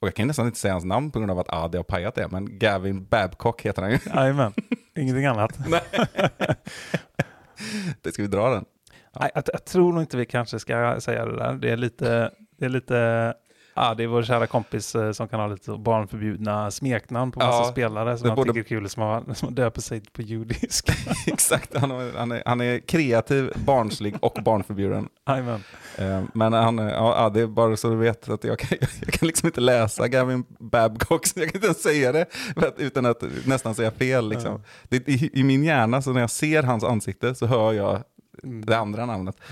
och jag kan nästan inte säga hans namn på grund av att Adi har pajat det, men Gavin Babcock heter han ju. Jajamän, ingenting annat. det ska vi dra den. Nej, jag, jag tror nog inte vi kanske ska säga det där. Det är lite, det är lite, ja, det är vår kära kompis eh, som kan ha lite barnförbjudna smeknamn på massa Ja, spelare som han både- tycker är kul, som, har, som döper sig på judisk. Exakt, han, har- han, är, han är kreativ, barnslig och barnförbjuden. Jajamän. Eh, Men han, är- ja, det är bara så du vet att jag kan, jag kan liksom inte läsa Gavin Babcock, jag kan inte ens säga det utan att nästan säga fel. Liksom. Det, i, I min hjärna, så när jag ser hans ansikte så hör jag det andra namnet.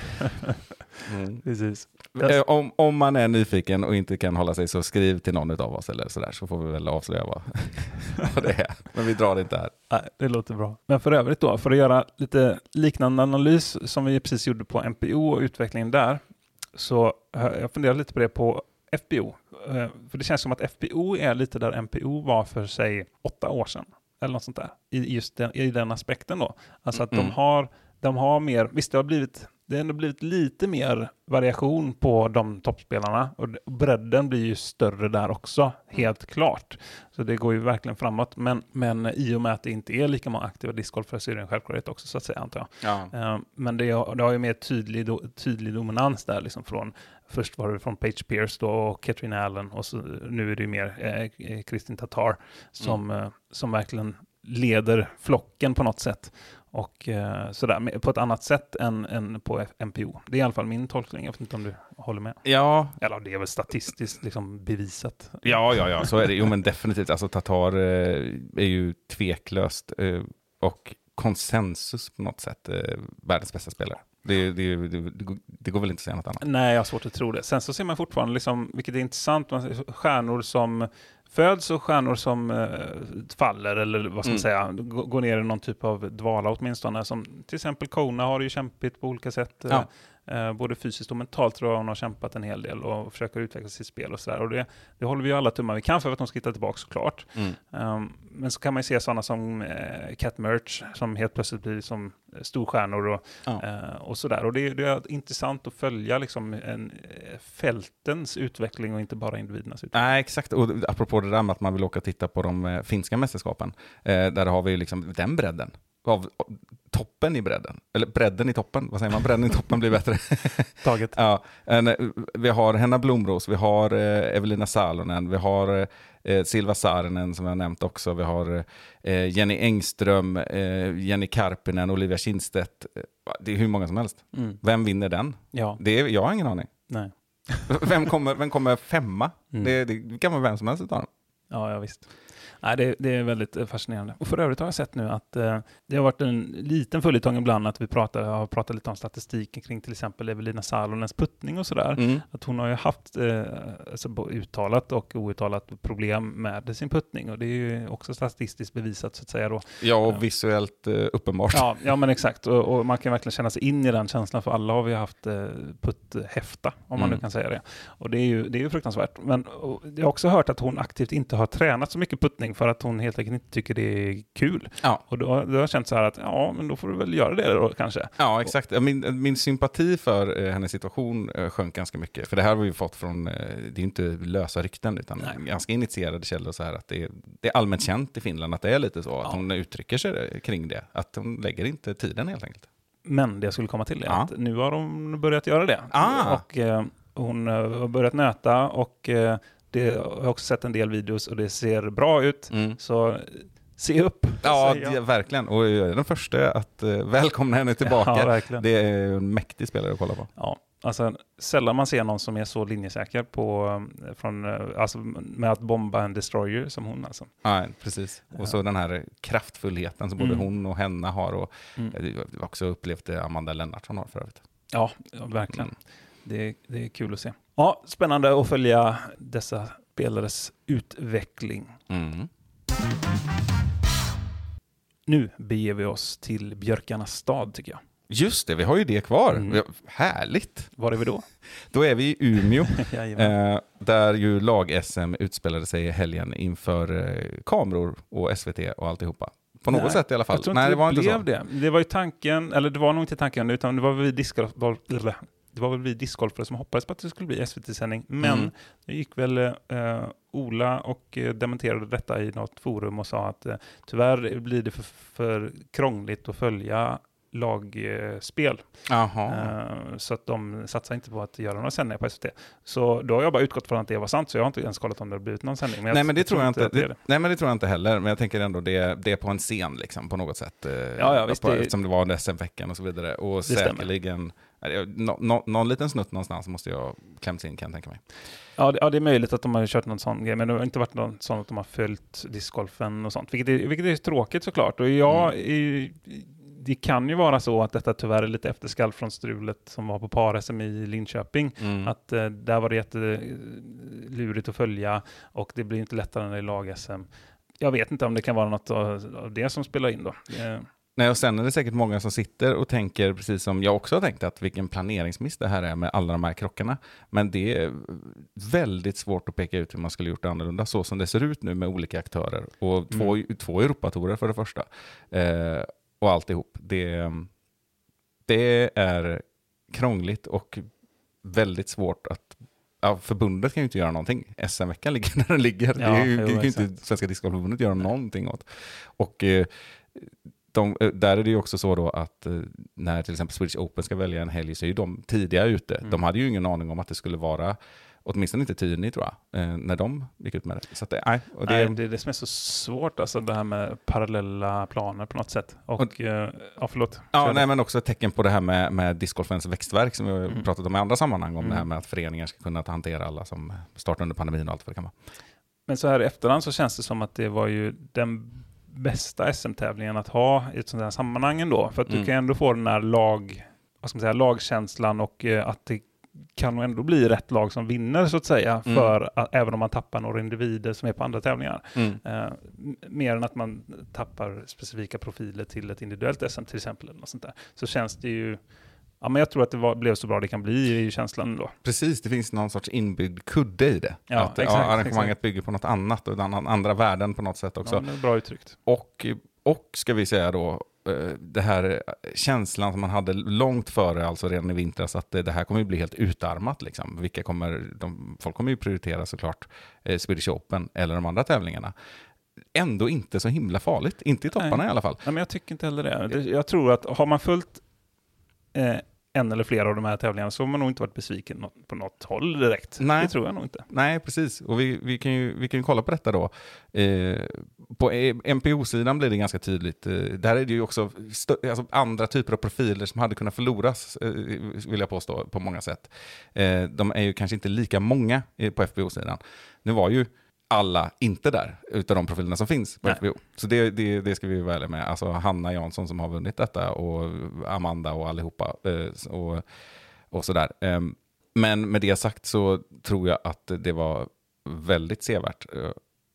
Mm. Precis. Eh, Om, om man är nyfiken och inte kan hålla sig så skriv till någon av oss eller sådär så får vi väl avslöja vad, vad det är. Men vi drar det inte här. Nej, det låter bra. Men för övrigt då, för att göra lite liknande analys som vi precis gjorde på MPO och utvecklingen där, så eh, jag funderar lite på det på FPO. Eh, För det känns som att FPO är lite där MPO var för sig åtta år sedan. Eller något sånt där. I just den, i den aspekten då. Alltså att Mm. de har, de har mer, visst det har blivit, det har ändå blivit lite mer variation på de toppspelarna. Och bredden blir ju större där också, helt klart. Så det går ju verkligen framåt. Men, men i och med att det inte är lika många aktiva discgolfare så är det en självklarhet också så att säga antar jag. Ja. Eh, Men det, har- det har ju mer tydlig, tydlig dominans där liksom från Först var det från Page Pierce då och Katrin Allen och så, nu är det ju mer eh, Kristin Tatar som, eh, som verkligen leder flocken på något sätt. Och eh, sådär, på ett annat sätt än, än på MPO. Det är i alla fall min tolkning, jag vet inte om du håller med. Ja, Eller det är väl statistiskt liksom bevisat. ja, ja, ja, så är det. Jo, men definitivt. Alltså Tatar eh, är ju tveklöst eh, och konsensus på något sätt världens bästa spelare. Det, det, det, det, går- väl inte att säga något annat. Nej, jag har svårt att tro det. Sen så ser man fortfarande, liksom, vilket är intressant, stjärnor som föds och stjärnor som eh, faller, eller vad ska man Mm. säga, gå- går ner i någon typ av dvala åtminstone. Som till exempel Kona har ju kämpigt på olika sätt. eh, Ja. Eh, både fysiskt och mentalt tror jag hon har kämpat en hel del och försöker utveckla sitt spel och sådär. Och det, det håller vi ju alla tummar vi kan för att hon ska hitta tillbaka såklart. Mm. Um, men så kan man ju se sådana som eh, Cat Merch som helt plötsligt blir som eh, storstjärnor och, Ja. eh, och sådär. Och det, det är intressant att följa liksom en, eh, fältens utveckling och inte bara individernas utveckling. Nej, exakt. Och apropå det där med att man vill åka och titta på de eh, finska mästerskapen, eh, där har vi liksom den bredden. Av toppen i bredden. Eller bredden i toppen, vad säger man? Bredden i toppen blir bättre. Taget. ja, eh, vi har Henna Blomros, vi har eh, Evelina Salonen, vi har eh, Silva Saarinen som jag nämnt också, vi har Jenny Engström, Jenny Karpinen, Olivia Kindstedt. Det är hur många som helst. Mm. Vem vinner den? Ja, Det är, jag har ingen aning. nej. Vem kommer, vem kommer femma? Mm. Det, det kan vara vem som helst utav dem. Ja, ja visst. Nej, det, det är väldigt eh, fascinerande. Och för övrigt har jag sett nu att eh, det har varit en liten följetong ibland att vi pratar, har pratat lite om statistiken kring till exempel Evelina Salonens puttning och sådär. Mm. Att hon har ju haft eh, alltså, uttalat och outtalat problem med sin puttning och det är ju också statistiskt bevisat så att säga då. Ja, och visuellt eh, uppenbart. Ja, ja men exakt. Och, och man kan verkligen känna sig in i den känslan för alla har vi haft eh, putthäfta, om man Mm. nu kan säga det. Och det är ju, det är ju fruktansvärt. Men jag har också hört att hon aktivt inte har tränat så mycket puttning för att hon helt enkelt inte tycker det är kul. Ja. Och då, då har jag känt så här att ja, men då får du väl göra det då kanske. Ja, exakt. Min, min sympati för eh, hennes situation eh, sjönk ganska mycket. För det här har vi fått från, eh, det är inte lösa rykten, utan Nej. ganska initierade källor. Så här att det, är, det är allmänt känt i Finland att det är lite så, Ja. att hon uttrycker sig kring det. Att hon lägger inte tiden helt enkelt. Men det jag skulle komma till är Ja. att nu har hon börjat göra det. Ah. Och eh, hon eh, har börjat nöta och eh, det jag har också sett en del videos och det ser bra ut. Så eh, se upp. Ja, jag. det, verkligen. Och jag är den första att eh, välkomna henne tillbaka. Ja, det är en mäktig spelare att kolla på. Ja, alltså sällan man ser någon som är så linjesäker på, eh, från, eh, alltså, med att bomba en destroyer som hon. Alltså. Ja, precis. Och så den här kraftfullheten som både Mm. hon och Henna har. Och Mm. det var också upplevt det Amanda Lennartsson har för övrigt. Ja, ja, verkligen. Mm. Det, det är kul att se. Ja, spännande att följa dessa spelares utveckling. Mm. Nu beger vi oss till Björkarnas stad tycker jag. Just det, vi har ju det kvar. Mm. Härligt! Var är vi då? Då är vi i Umeå, eh, där ju lag-SM utspelade sig i helgen inför eh, kameror och SVT och alltihopa. På något Nej, sätt i alla fall. Jag tror Nej, inte det var inte blev så. det. Det var ju tanken, eller det var nog inte tanken, utan det var vi discgolf, det var väl vi discgolfare som hoppades på att det skulle bli SVT-sändning. Men Mm. det gick väl eh, Ola och eh, dementerade detta i något forum och sa att eh, tyvärr blir det för, för krångligt att följa lagspel. Jaha. Eh, så att de satsar inte på att göra några sändningar på SVT. Så då har jag bara utgått från att det var sant, så jag har inte ens kollat om det har blivit någon sändning. nej, men det tror jag inte. det Det, nej, men det tror jag inte heller. Men jag tänker ändå det, det är på en scen liksom, på något sätt. eh, Ja, ja, visst, på, det- Eftersom det var SM-veckan och så vidare. Och stämmer. säkerligen, nej, nå- nå- någon liten snutt någonstans måste jag klämts in kan jag tänka mig. Ja det, ja, det är möjligt att de har kört någon sån grej, men det har inte varit någon sån att de har följt discgolfen och sånt, vilket är, vilket är tråkigt såklart. Och jag, är- det kan ju vara så att detta tyvärr är lite efterskalv från strulet som var på par-SM i Linköping. Mm. Att eh, där var det jättelurigt att följa och det blir inte lättare när det är lag-SM. Jag vet inte om det kan vara något av, av det som spelar in då. Eh, Nej, och sen är det säkert många som sitter och tänker, precis som jag också har tänkt, att vilken planeringsmiss det här är med alla de här krockarna. Men det är väldigt svårt att peka ut hur man skulle gjort det annorlunda, så som det ser ut nu med olika aktörer. Och två, två Europatorer för det första. Eh, och alltihop. Det, det är krångligt och väldigt svårt att Ja, förbundet kan ju inte göra någonting. SM-veckan ligger där den ligger. det Ja, är ju, jo, kan ju inte Svenska Discgolfförbundet göra någonting åt. Och eh, de, eh, där är det ju också så då att eh, när till exempel Swedish Open ska välja en helg så är ju de tidiga ute. Mm. De hade ju ingen aning om att det skulle vara, åtminstone inte Tyni tror jag, eh, när de gick ut med det. Så det, nej, det, Nej, det är det som är så svårt, alltså det här med parallella planer på något sätt. Och, Och- ja, förlåt. Ja, Kör nej, men också ett tecken på det här med, med discgolfens växtverk som vi har Mm. pratat om i andra sammanhang, om Mm. det här med att föreningar ska kunna hantera alla som startar under pandemin och allt vad det kan vara. Men så här i efterhand så känns det som att det var ju den bästa SM-tävlingen att ha i ett sånt här sammanhang ändå. För att Mm. du kan ändå få den här lag vad ska man säga, lagkänslan och eh, att det kan ändå bli rätt lag som vinner så att säga, Mm. för att, även om man tappar några individer som är på andra tävlingar. Mm. Eh, mer än att man tappar specifika profiler till ett individuellt SM till exempel. Eller något sånt där. Så känns det ju, ja men jag tror att det var, blev så bra det kan bli i känslan då. Precis, det finns någon sorts inbyggd kudde i det. Ja, att exakt, ja, arrangemanget exakt. bygger på något annat och an- andra värden på något sätt också. Ja, det är bra uttryckt. Och, och ska vi säga då, eh, det här eh, känslan som man hade långt före, alltså redan i vintras, att det det här kommer ju bli helt utarmat. Liksom. Vilka kommer, de, folk kommer ju prioritera såklart eh, Swedish Open eller de andra tävlingarna. Ändå inte så himla farligt, inte i topparna Nej. i alla fall. Nej, men jag tycker inte heller det. det. Jag tror att har man följt eh, en eller flera av de här tävlingarna så har man nog inte varit besviken på något håll direkt. Nej. Det tror jag nog inte. Nej, precis. Och vi, vi, kan, ju, vi kan ju kolla på detta då. Eh, på eh, MPO-sidan blir det ganska tydligt. Eh, där är det ju också alltså andra typer av profiler som hade kunnat förloras, eh, vill jag påstå, på många sätt. Eh, de är ju kanske inte lika många på FBO-sidan. Nu var ju alla inte där, utav de profilerna som finns på Nej. FBO. Så det, det, det ska vi vara ärliga med. Alltså Hanna Jansson som har vunnit detta och Amanda och allihopa. Eh, och, och sådär. Ehm, men med det sagt så tror jag att det var väldigt sevärt, eh,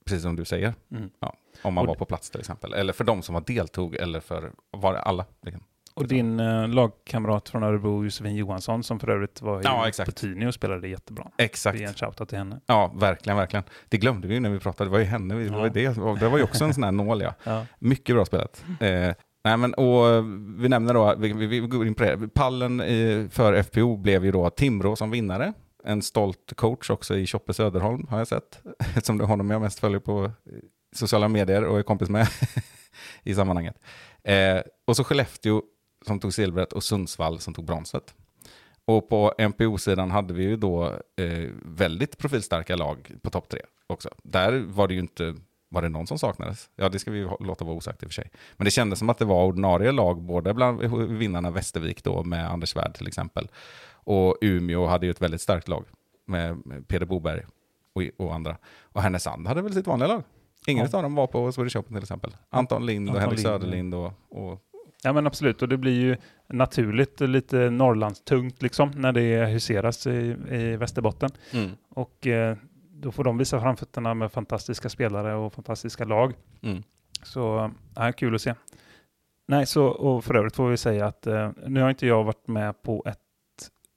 precis som du säger. Mm. Ja, om man Och var på plats till exempel. Eller för de som var deltog, eller för var alla. Liksom. Och din eh, lagkamrat från Örebro, Josefin Johansson, som för övrigt var i- Ja, exakt. på Tyni och spelade jättebra. Exakt. Vi ger en shoutout till henne. Ja, verkligen, verkligen. Det glömde vi ju när vi pratade. Det var ju henne. vi- Det var, ju det. det var ju också en sån här nål, ja. Ja. Mycket bra spelat. Eh, nej, men, och eh, vi nämner då, vi, vi, går in på det. Pallen eh, för FPO blev ju då Timrå som vinnare. En stolt coach också i Choppe Söderholm har jag sett. Eftersom det är honom jag mest följer på eh, sociala medier och är kompis med i sammanhanget. Eh, och så Skellefteå som tog silvret och Sundsvall som tog bronset. Och på MPO-sidan hade vi ju då eh, väldigt profilstarka lag på topp tre också. Där var det ju inte, var det någon som saknades? Ja, det ska vi ju låta vara osagt i och för sig. Men det kändes som att det var ordinarie lag, både bland vinnarna Västervik då med Anders Svärd till exempel. Och Umeå hade ju ett väldigt starkt lag med Peder Boberg och, och andra. Och Härnösand hade väl sitt vanliga lag. Ingen Ja. av dem var på Swedish Open till exempel. Anton Lind och Anton Henrik Lind. Söderlind och, och ja, men absolut. Och det blir ju naturligt lite Norrlandstungt liksom, när det huseras i, i Västerbotten. mm, Och eh, då får de visa framfötterna med fantastiska spelare och fantastiska lag. mm, Så ja, kul att se. Nej, så, och för övrigt får vi säga att eh, nu har inte jag varit med på ett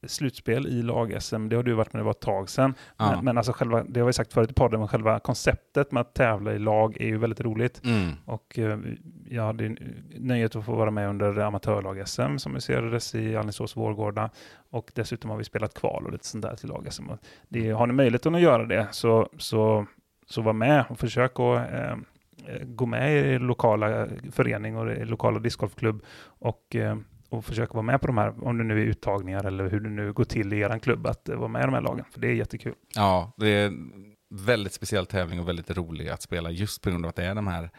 slutspel i lag-SM. Det har du varit med, det var ett tag sedan. Ja. Men, men alltså själva, det har vi sagt förut i podden, men själva konceptet med att tävla i lag är ju väldigt roligt. mm, Och eh, jag hade nöjet att få vara med under amatörlag-SM som museerades i Alingsås Vårgårda. Och dessutom har vi spelat kval och lite sånt där till lag-SM. Det, har ni möjligheten att göra det så, så, så var med och försök att eh, eh, gå med i lokala förening och lokala discgolfklubb och, eh, och försöka vara med på de här, om det nu är uttagningar eller hur det nu går till i er klubb, att eh, vara med i de här lagen. För det är jättekul. Ja, det är en väldigt speciell tävling och väldigt rolig att spela just på grund av att det är de här,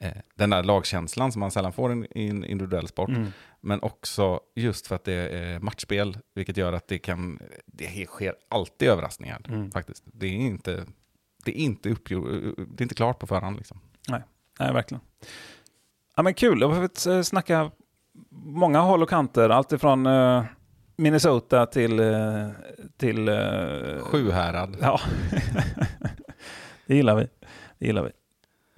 eh, den där lagkänslan som man sällan får i en individuell sport. Mm. Men också just för att det är matchspel, vilket gör att det kan, det sker alltid överraskningar Mm. faktiskt. Det är inte, det är inte uppgjort, det är inte klart på förhand liksom. Nej, verkligen. Ja, men kul. Jag har fått eh, snacka många håll och kanter. Allt ifrån eh, Minnesota till... eh, till eh, Sjuhärad. Ja, det gillar vi. Det gillar vi.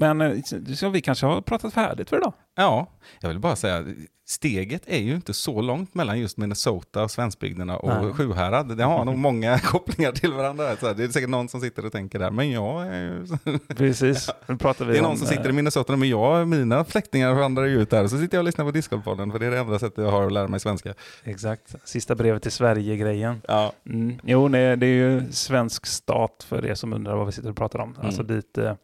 Men eh, så vi kanske har pratat färdigt för idag. Ja, jag vill bara säga, steget är ju inte så långt mellan just Minnesota och svenskbygderna och Nej. Sjuhärad. Det har nog många kopplingar till varandra. Så det är säkert någon som sitter och tänker där, men jag är ju... Precis. Nu pratar vi Det är om, någon som sitter i eh, Minnesota, men jag, mina släktingar vandrar ju ut där. Så sitter jag och lyssnar på Discgolfpodden, för det är det enda sättet jag har att lära mig svenska. Exakt. Sista brevet till Sverige-grejen. Ja. Mm. Jo, nej, det är ju svensk stat för er som undrar vad vi sitter och pratar om. Alltså dit, eh,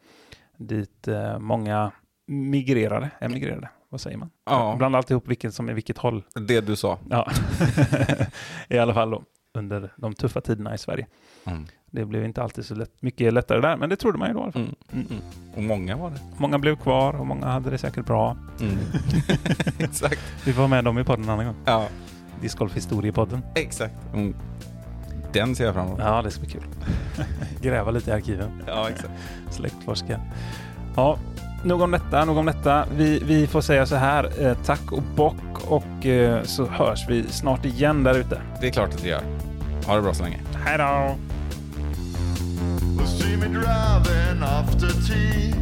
dit eh, många migrerade, emigrerade. Vad säger man? Ja. Bland alltihop vilket som är vilket håll. Det du sa. Ja. I alla fall då, under de tuffa tiderna i Sverige. Mm. Det blev inte alltid så lätt, mycket lättare där, men det trodde man ju då i alla fall. Mm. Mm. Och många var det. Många blev kvar och många hade det säkert bra. Mm. exakt. Vi får vara med dem i podden en annan gång. Ja, Discgolf-historiepodden. exakt. Den ser jag fram emot. Ja, det ska bli kul. Gräva lite i arkiven. Ja, exakt. Släktforska. Ja, nog om detta, nog om detta. Vi, vi får säga så här, eh, tack och bock och eh, så hörs vi snart igen där ute. Det är klart att vi gör. Ha det bra så länge. Hej då! Will see me driving after tea.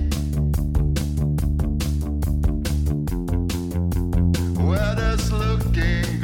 Weather's looking